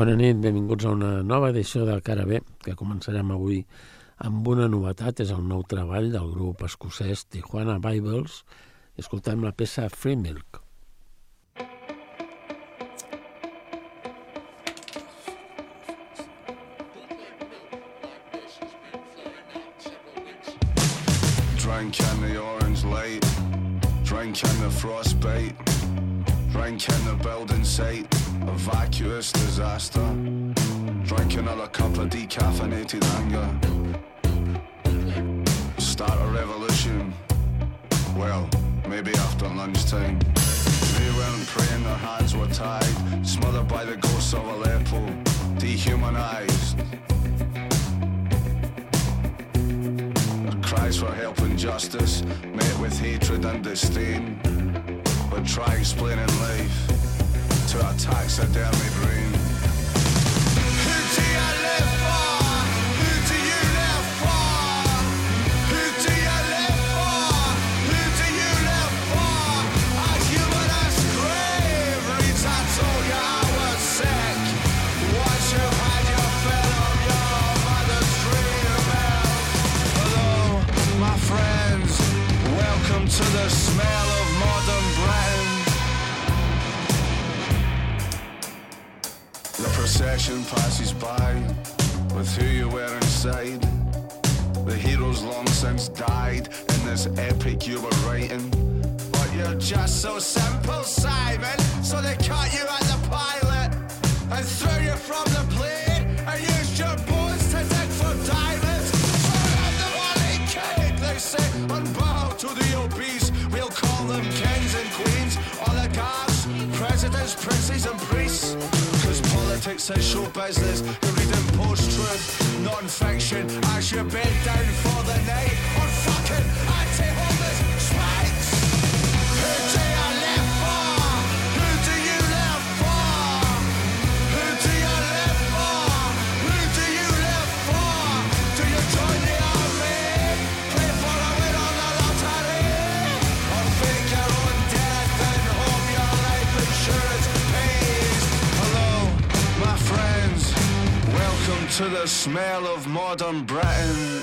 Bona nit, benvinguts a una nova edició del Cara B, que començarem avui amb una novetat, és el nou treball del grup escocès Tijuana Bibles. Escoltem la peça Free Milk. Drink in the orange light, drink in the frostbite, drink in the building site vacuous disaster. Drink another cup of decaffeinated anger. Start a revolution. Well, maybe after lunchtime. They weren't praying, their hands were tied, smothered by the ghosts of Aleppo, dehumanized. Cries for help and justice met with hatred and disdain. But try explaining life to our tax and. say short to the smell of modern Britain.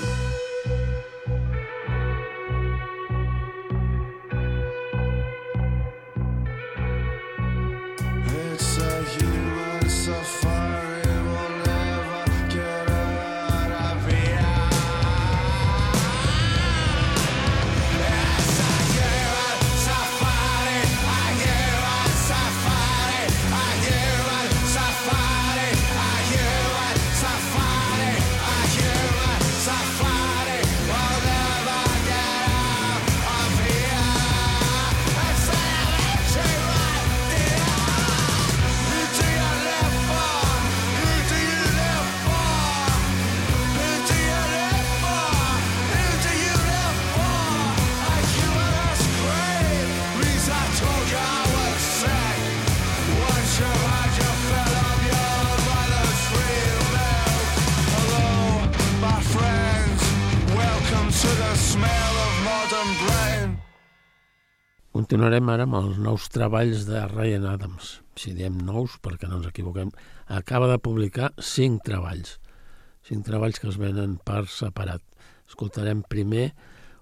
Continuarem ara amb els nous treballs de Ryan Adams. Si diem nous, perquè no ens equivoquem, acaba de publicar cinc treballs. Cinc treballs que es venen per separat. Escoltarem primer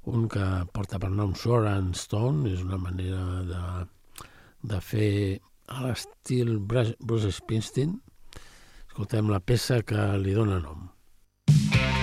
un que porta per nom Sword and Stone, és una manera de, de fer a l'estil Bruce Springsteen. Escoltem la peça que li dóna nom. Time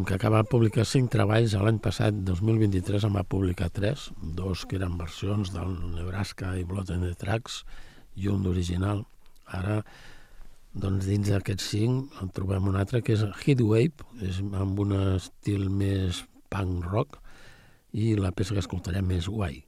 diem que acaba de publicar cinc treballs, l'any passat, 2023, en va publicar tres, dos que eren versions del Nebraska i Blood and the Tracks i un d'original. Ara, doncs dins d'aquests cinc en trobem un altre que és Heatwave, és amb un estil més punk rock, i la peça que escoltarem és Why.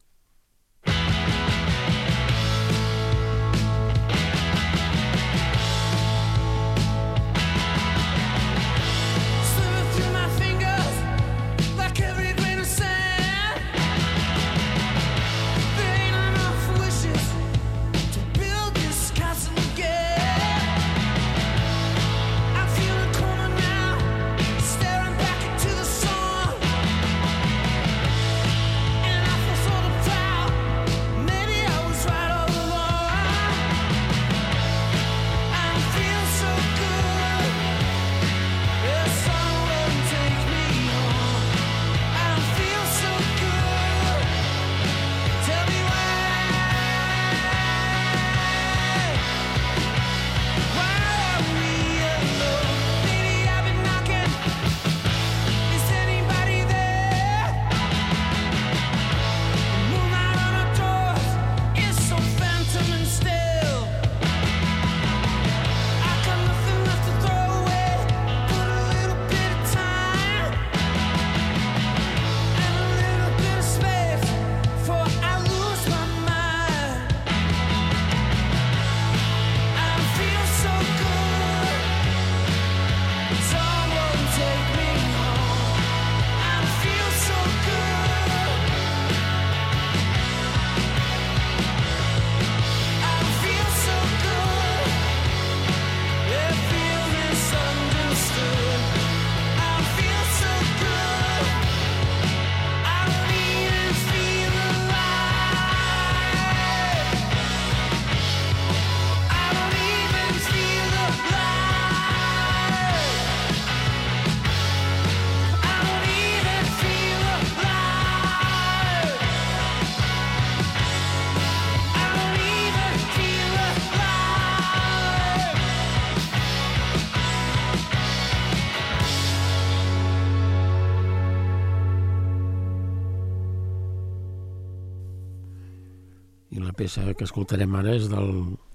La peça que escoltarem ara és del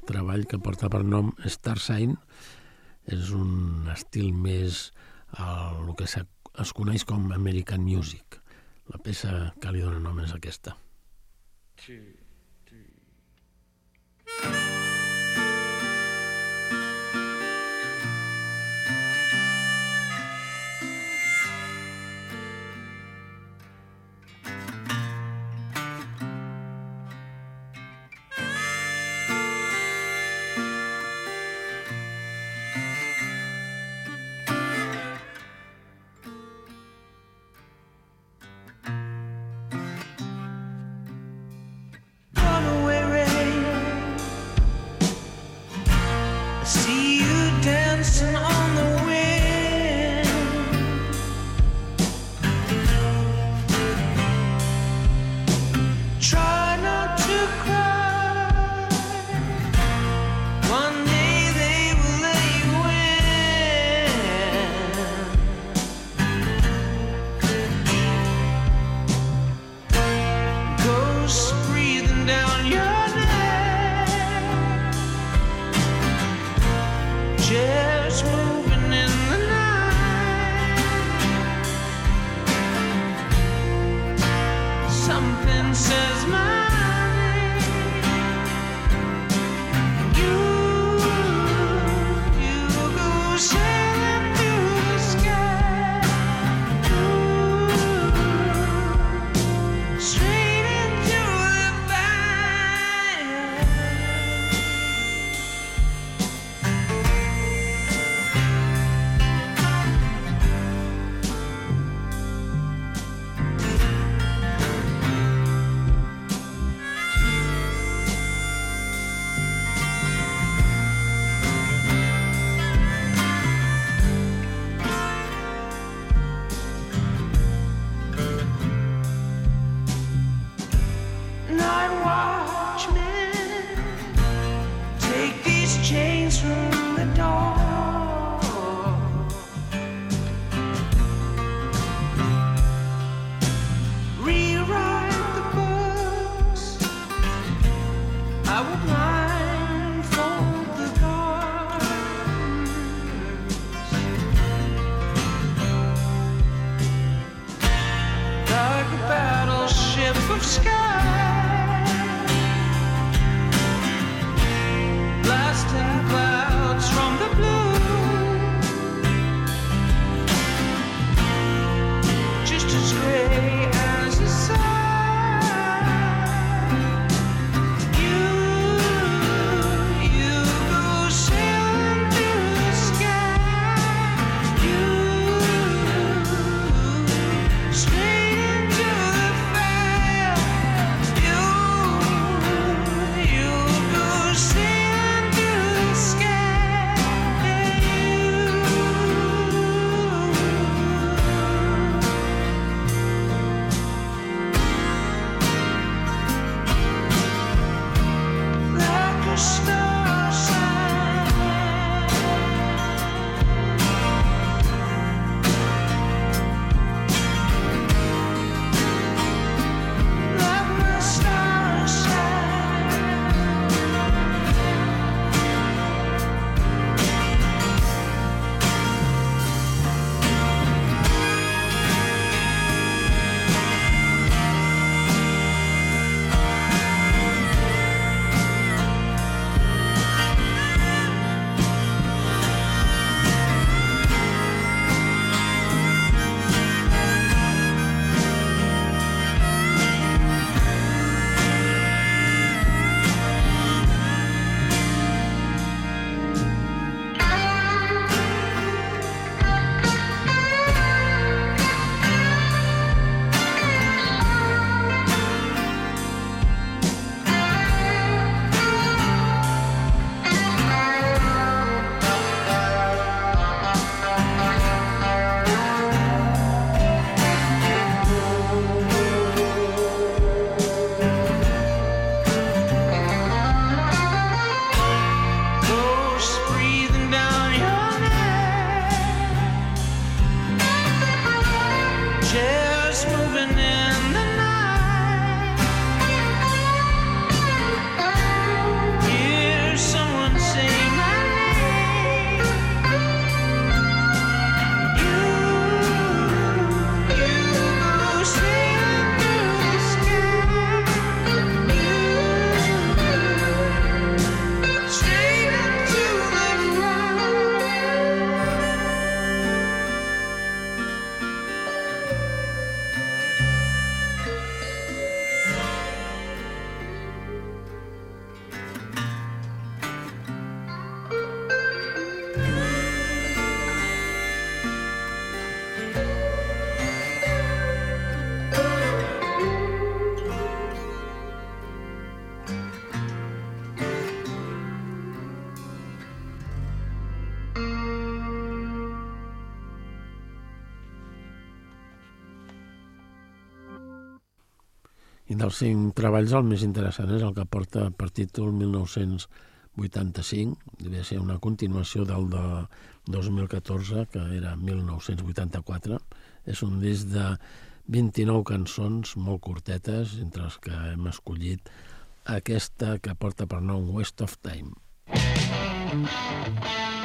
treball que porta per nom Star Sign. És un estil més el que es coneix com American Music. La peça que li dona nom és aquesta. Runaway share cinc treballs, el més interessant és el que porta per títol 1985, devia ser una continuació del de 2014, que era 1984. És un disc de 29 cançons molt curtetes, entre les que hem escollit aquesta que porta per nom West of Time. Thank you.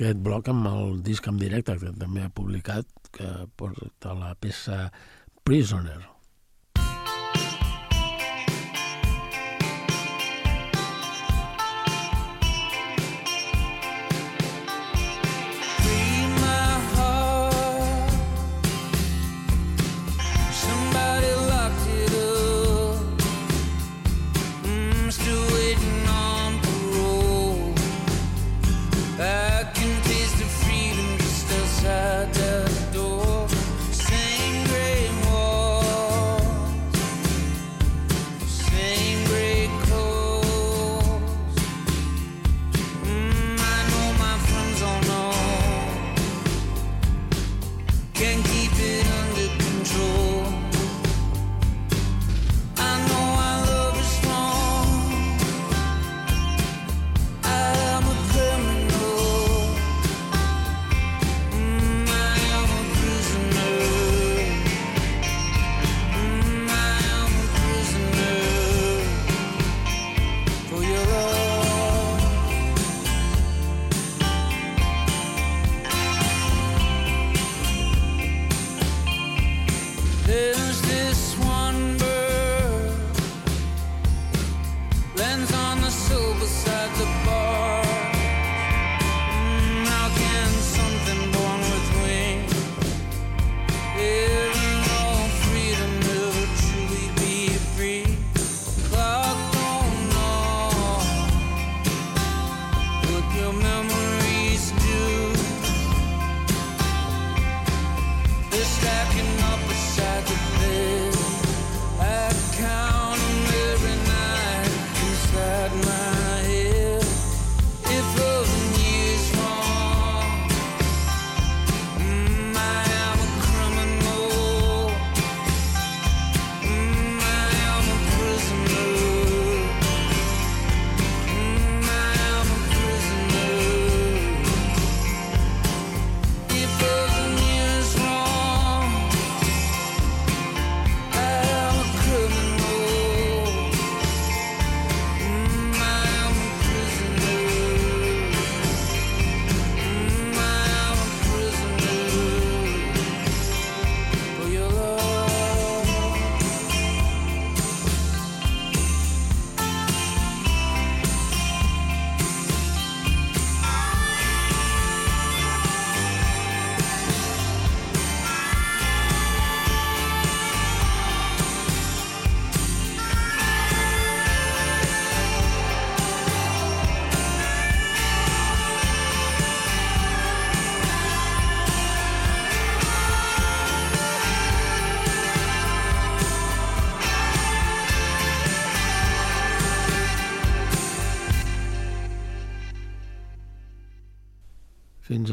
aquest bloc amb el disc en directe que també ha publicat, que porta la peça Prisoner.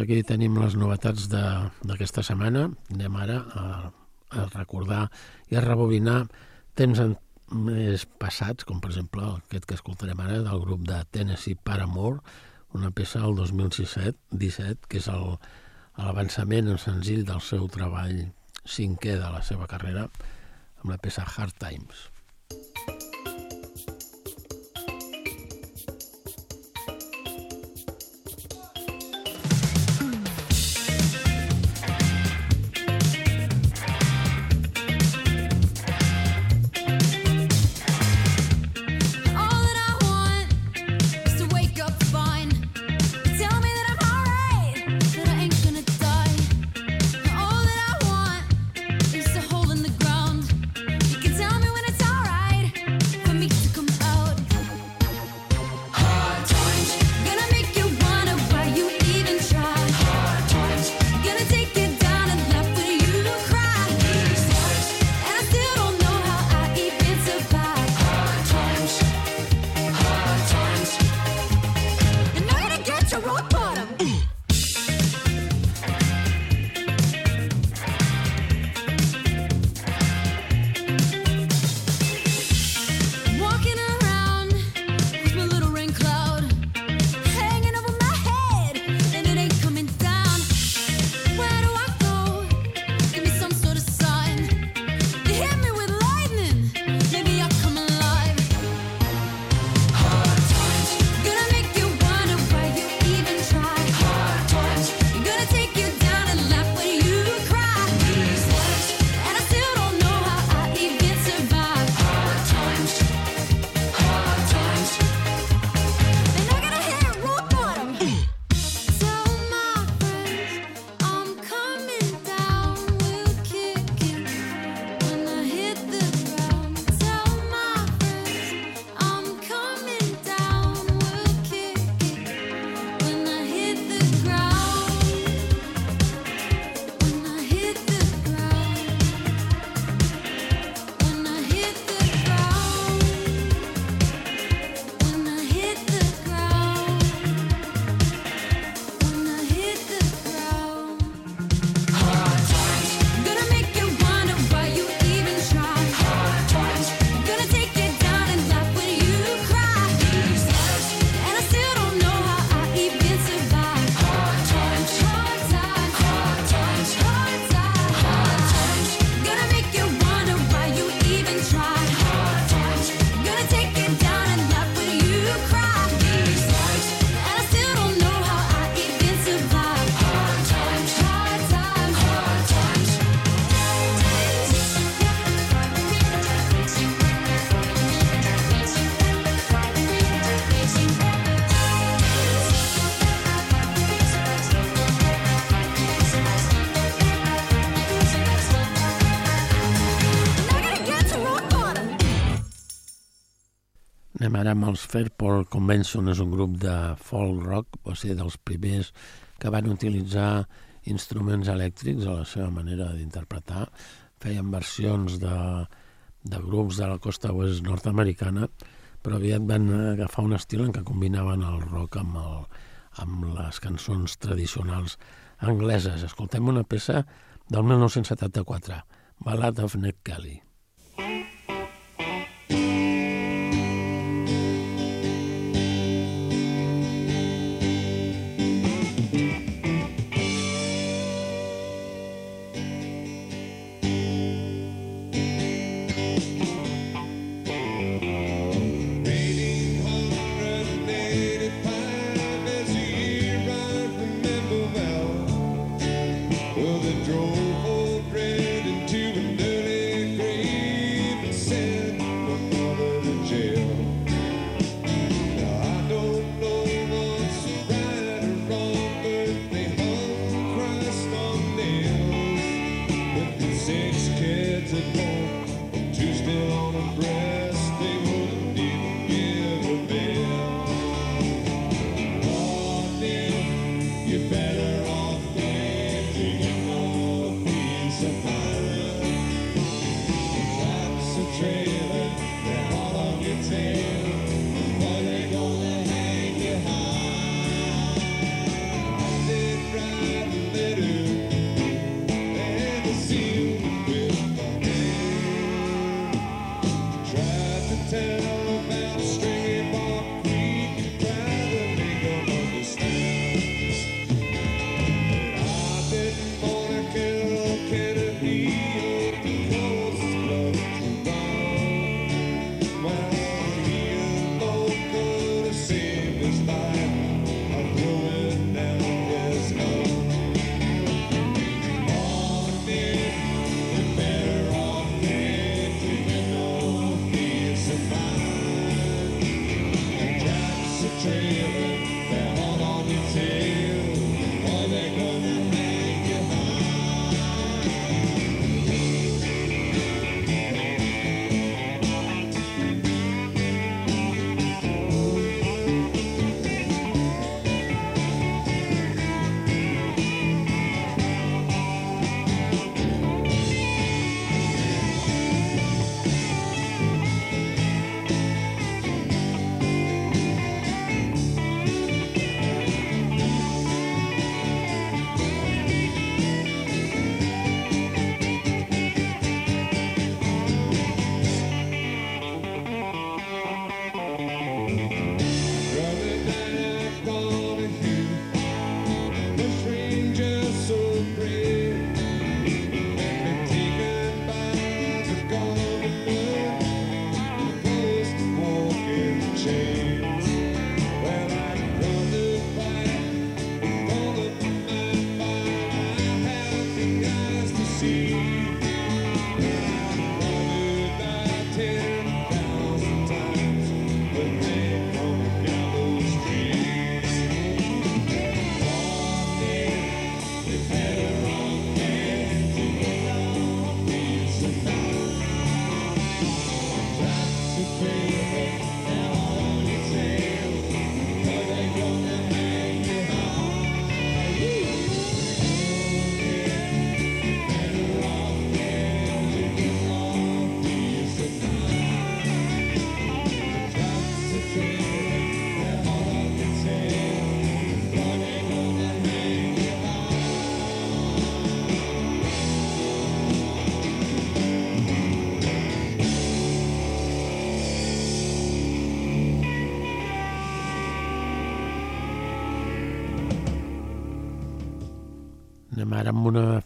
aquí tenim les novetats d'aquesta setmana. Anem ara a, a recordar i a rebobinar temps en, més passats, com per exemple aquest que escoltarem ara del grup de Tennessee Paramore, una peça del 2017, 17, que és l'avançament en senzill del seu treball cinquè de la seva carrera, amb la peça Hard Times. Anem ara amb els Fairport Convention, és un grup de folk rock, va ser dels primers que van utilitzar instruments elèctrics a la seva manera d'interpretar. Feien versions de, de grups de la costa oest nord-americana, però aviat van agafar un estil en què combinaven el rock amb, el, amb les cançons tradicionals angleses. Escoltem una peça del 1974, Ballad of Ned Kelly.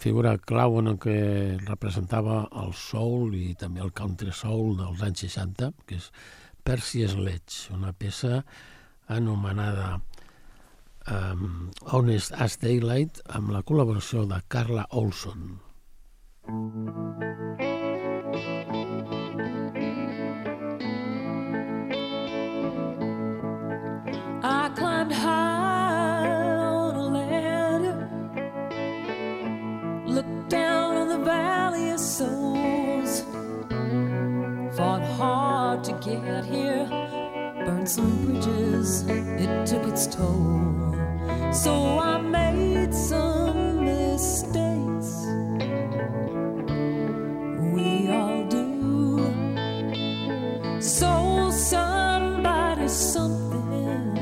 figura clau en el que representava el soul i també el country soul dels anys 60, que és Percy Sledge, una peça anomenada um, Honest as Daylight amb la col·laboració de Carla Olson. I Fought hard to get here, burned some bridges, it took its toll. So I made some mistakes. We all do. So somebody, something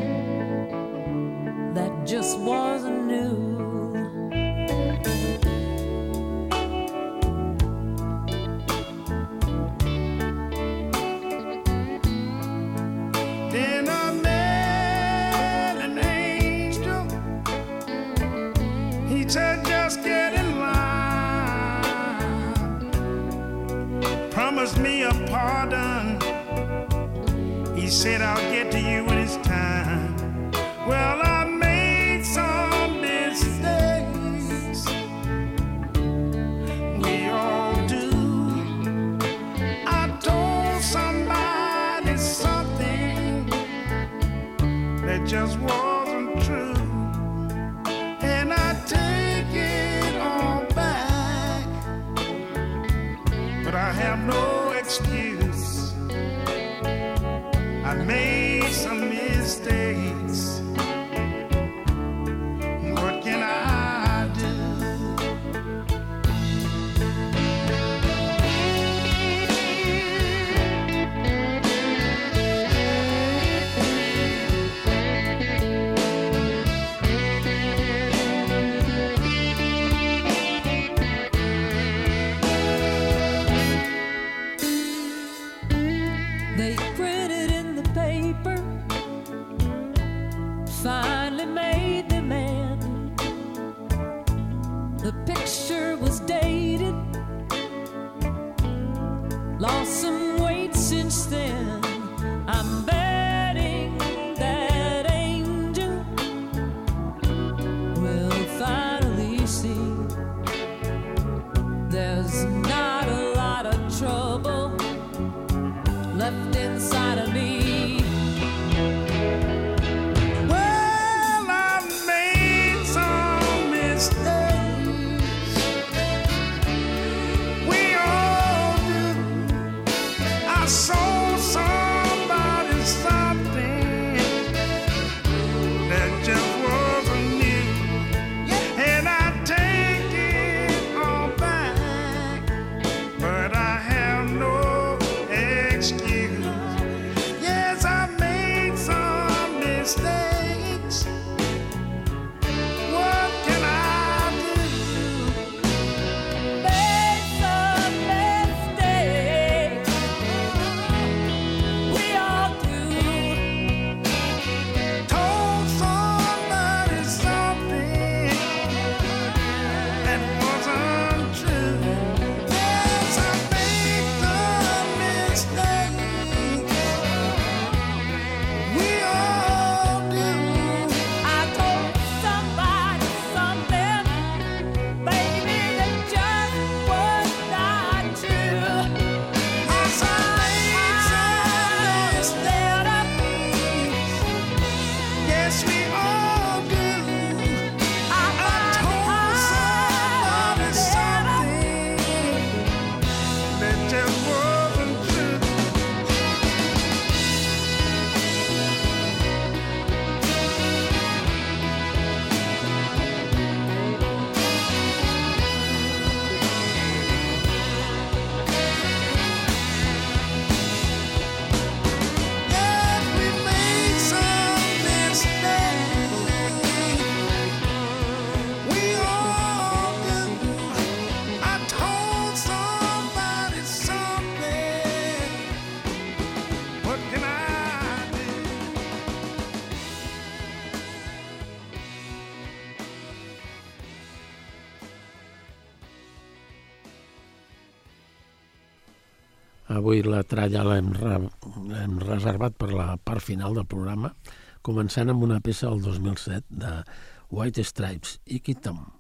that just wasn't. said, I'll get to you. inside of me. avui la tralla l'hem re, reservat per la part final del programa, començant amb una peça del 2007 de White Stripes i Kitam.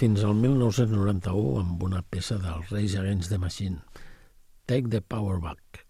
fins al 1991 amb una peça dels Reis Agents de Machine, Take the Power Back.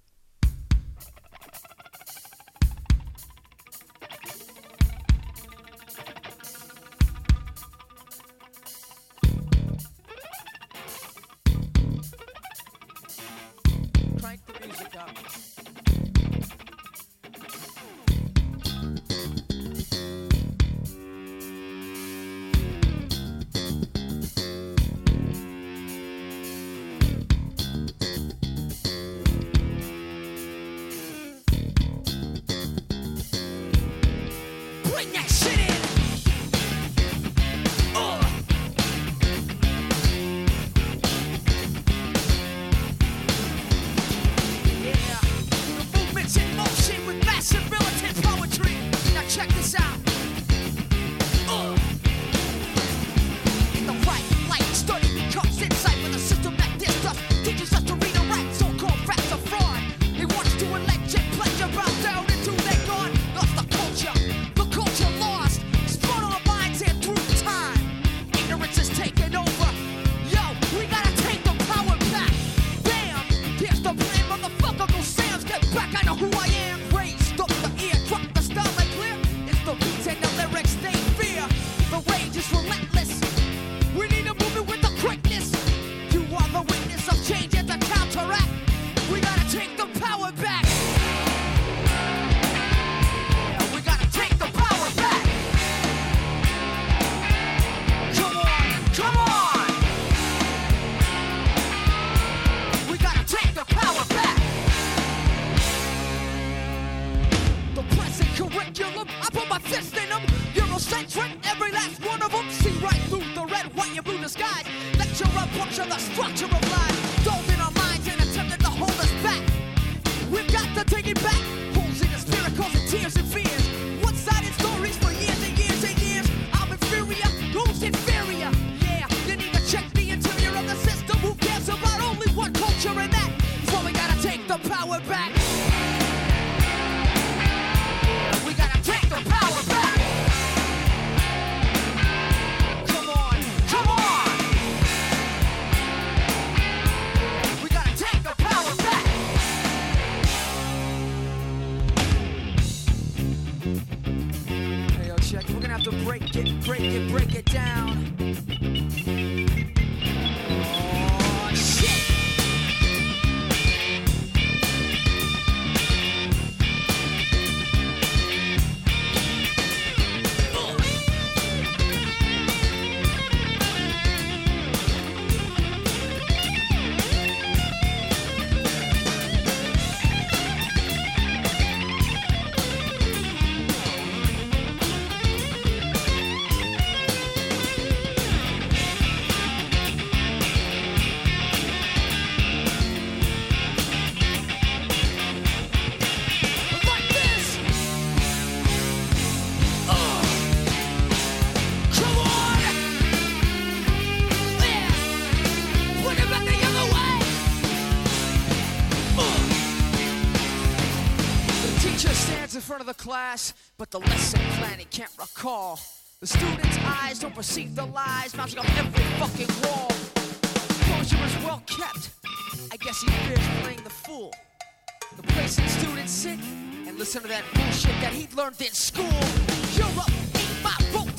class, but the lesson plan he can't recall. The students' eyes don't perceive the lies mounting up every fucking wall. Closure is well kept. I guess he fears playing the fool. The place the students sit and listen to that bullshit that he learned in school. Europe ain't my rope.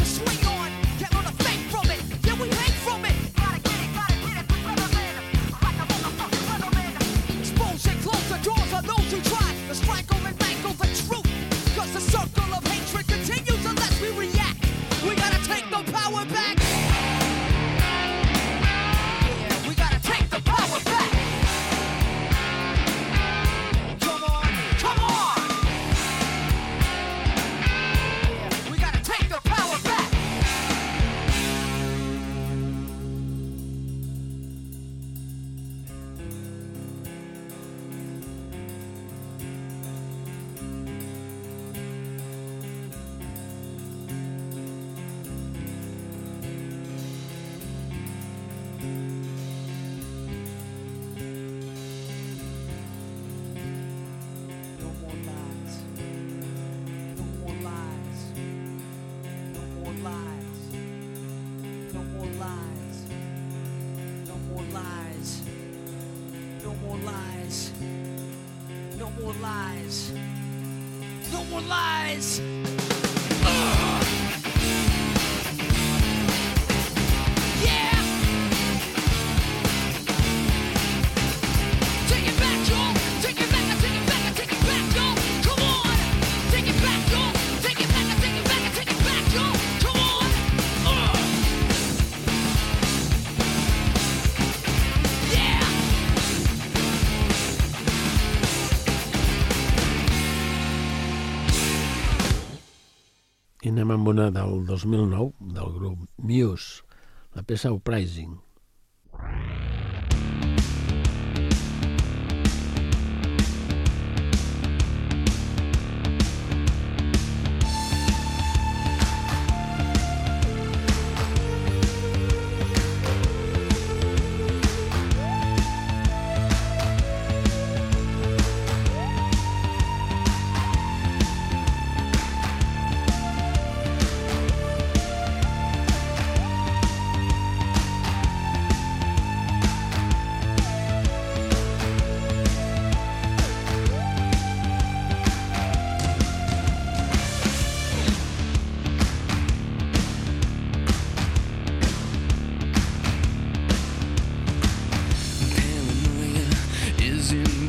guys. l'àlbum del 2009 del grup Muse, la peça Uprising. in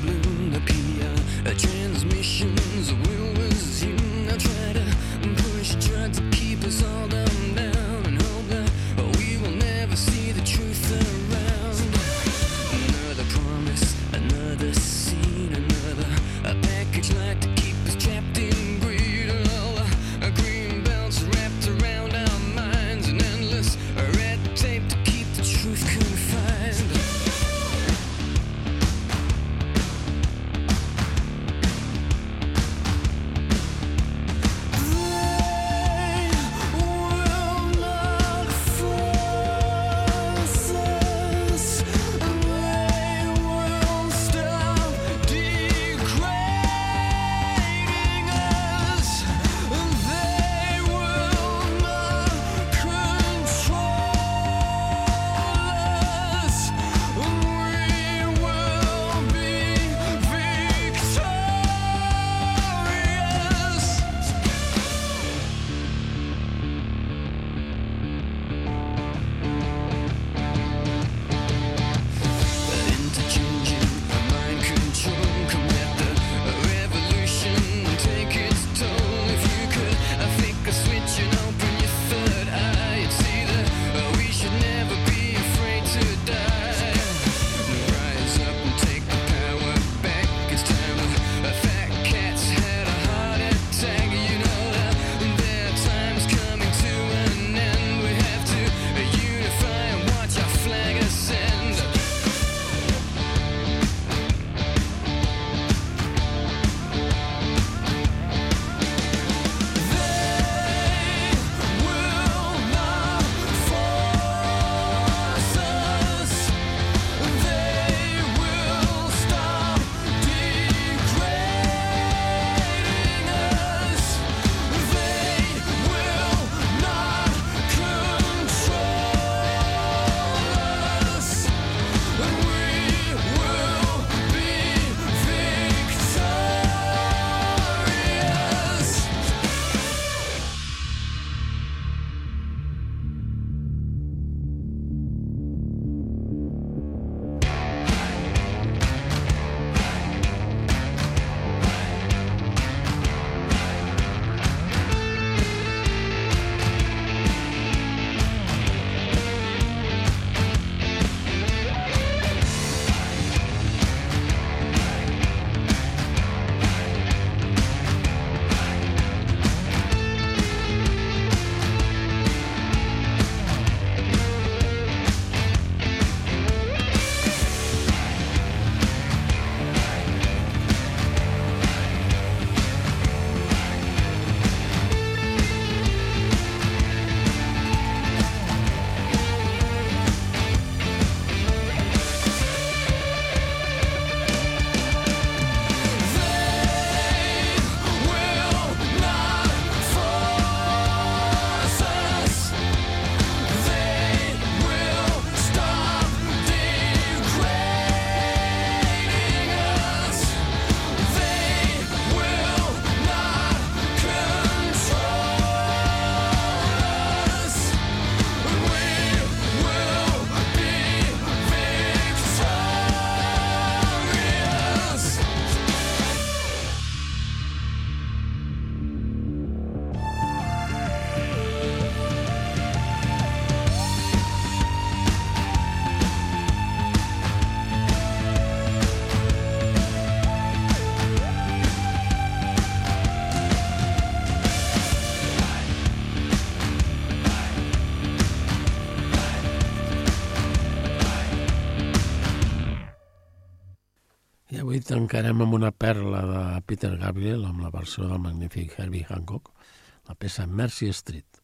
Gabriel, amb la versió del magnífic Herbie Hancock, la peça Mercy Street.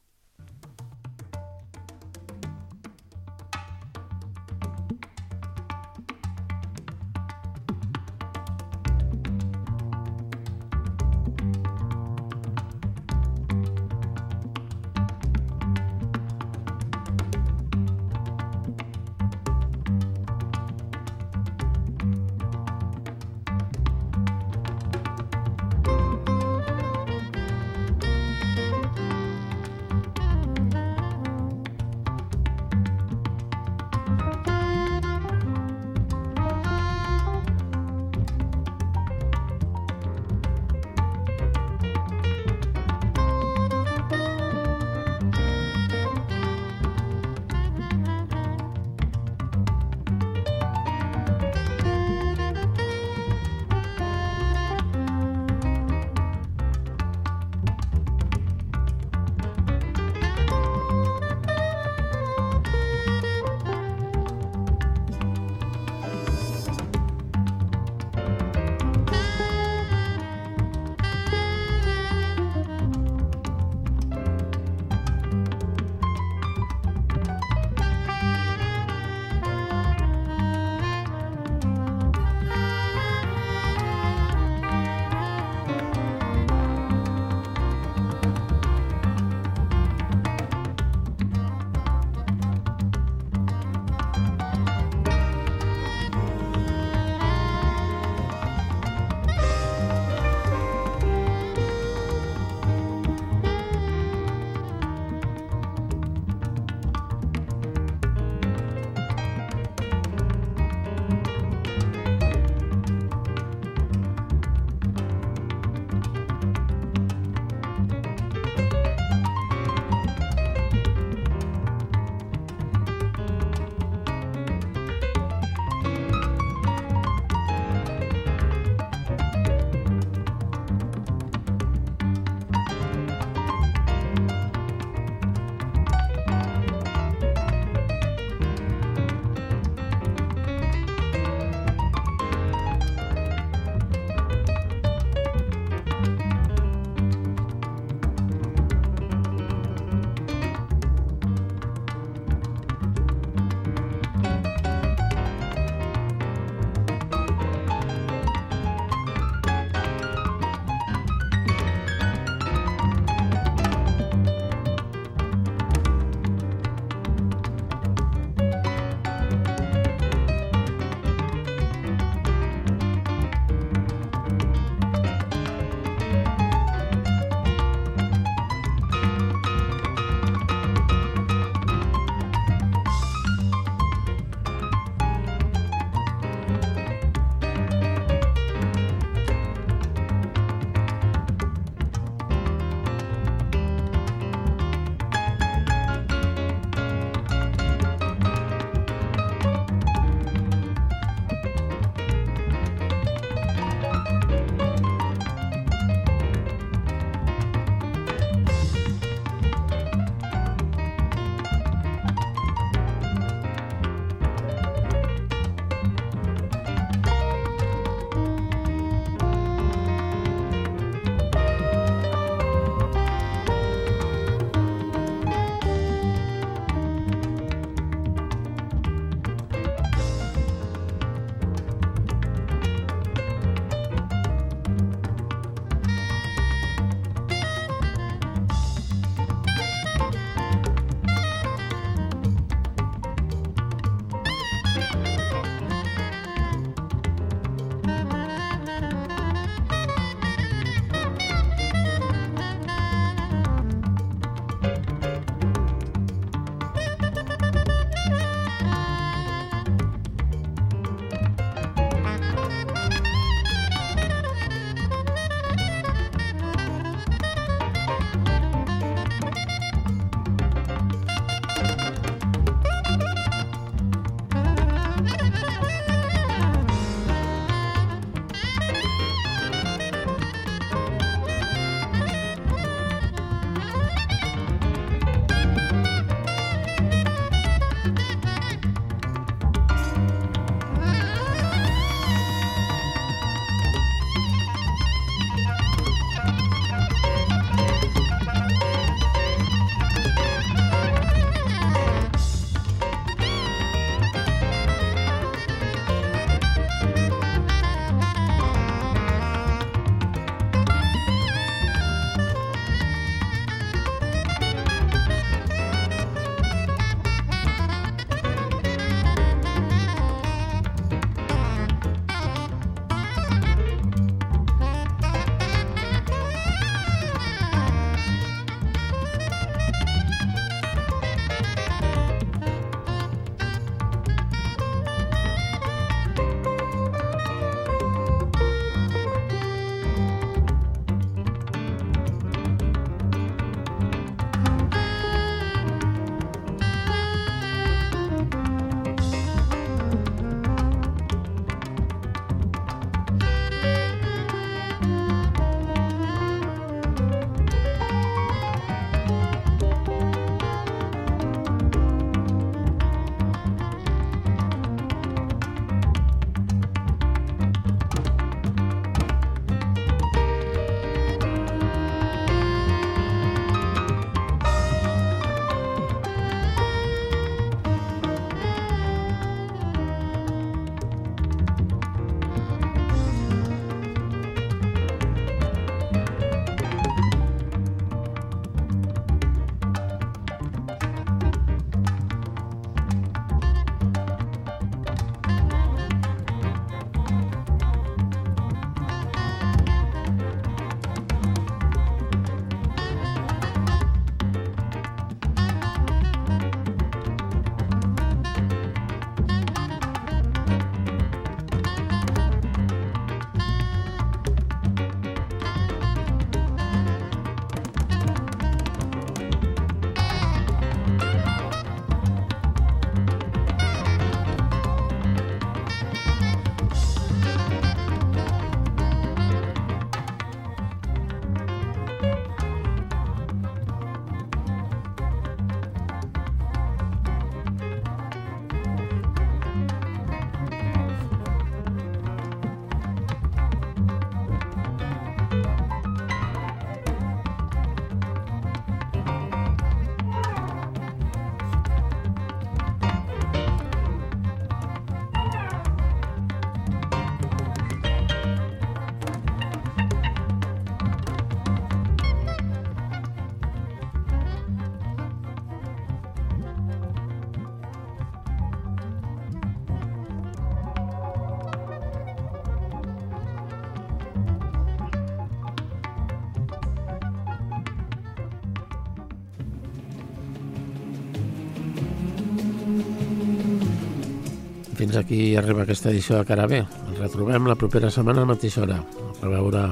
Fins aquí arriba aquesta edició de Cara B. Ens retrobem la propera setmana a la mateixa hora. A veure...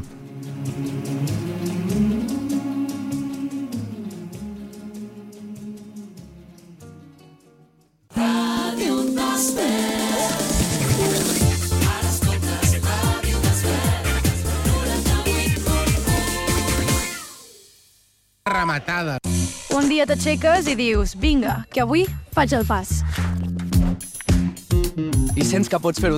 Rematada. Un dia t'aixeques i dius, vinga, que avui faig el pas. Sents que pots fer-ho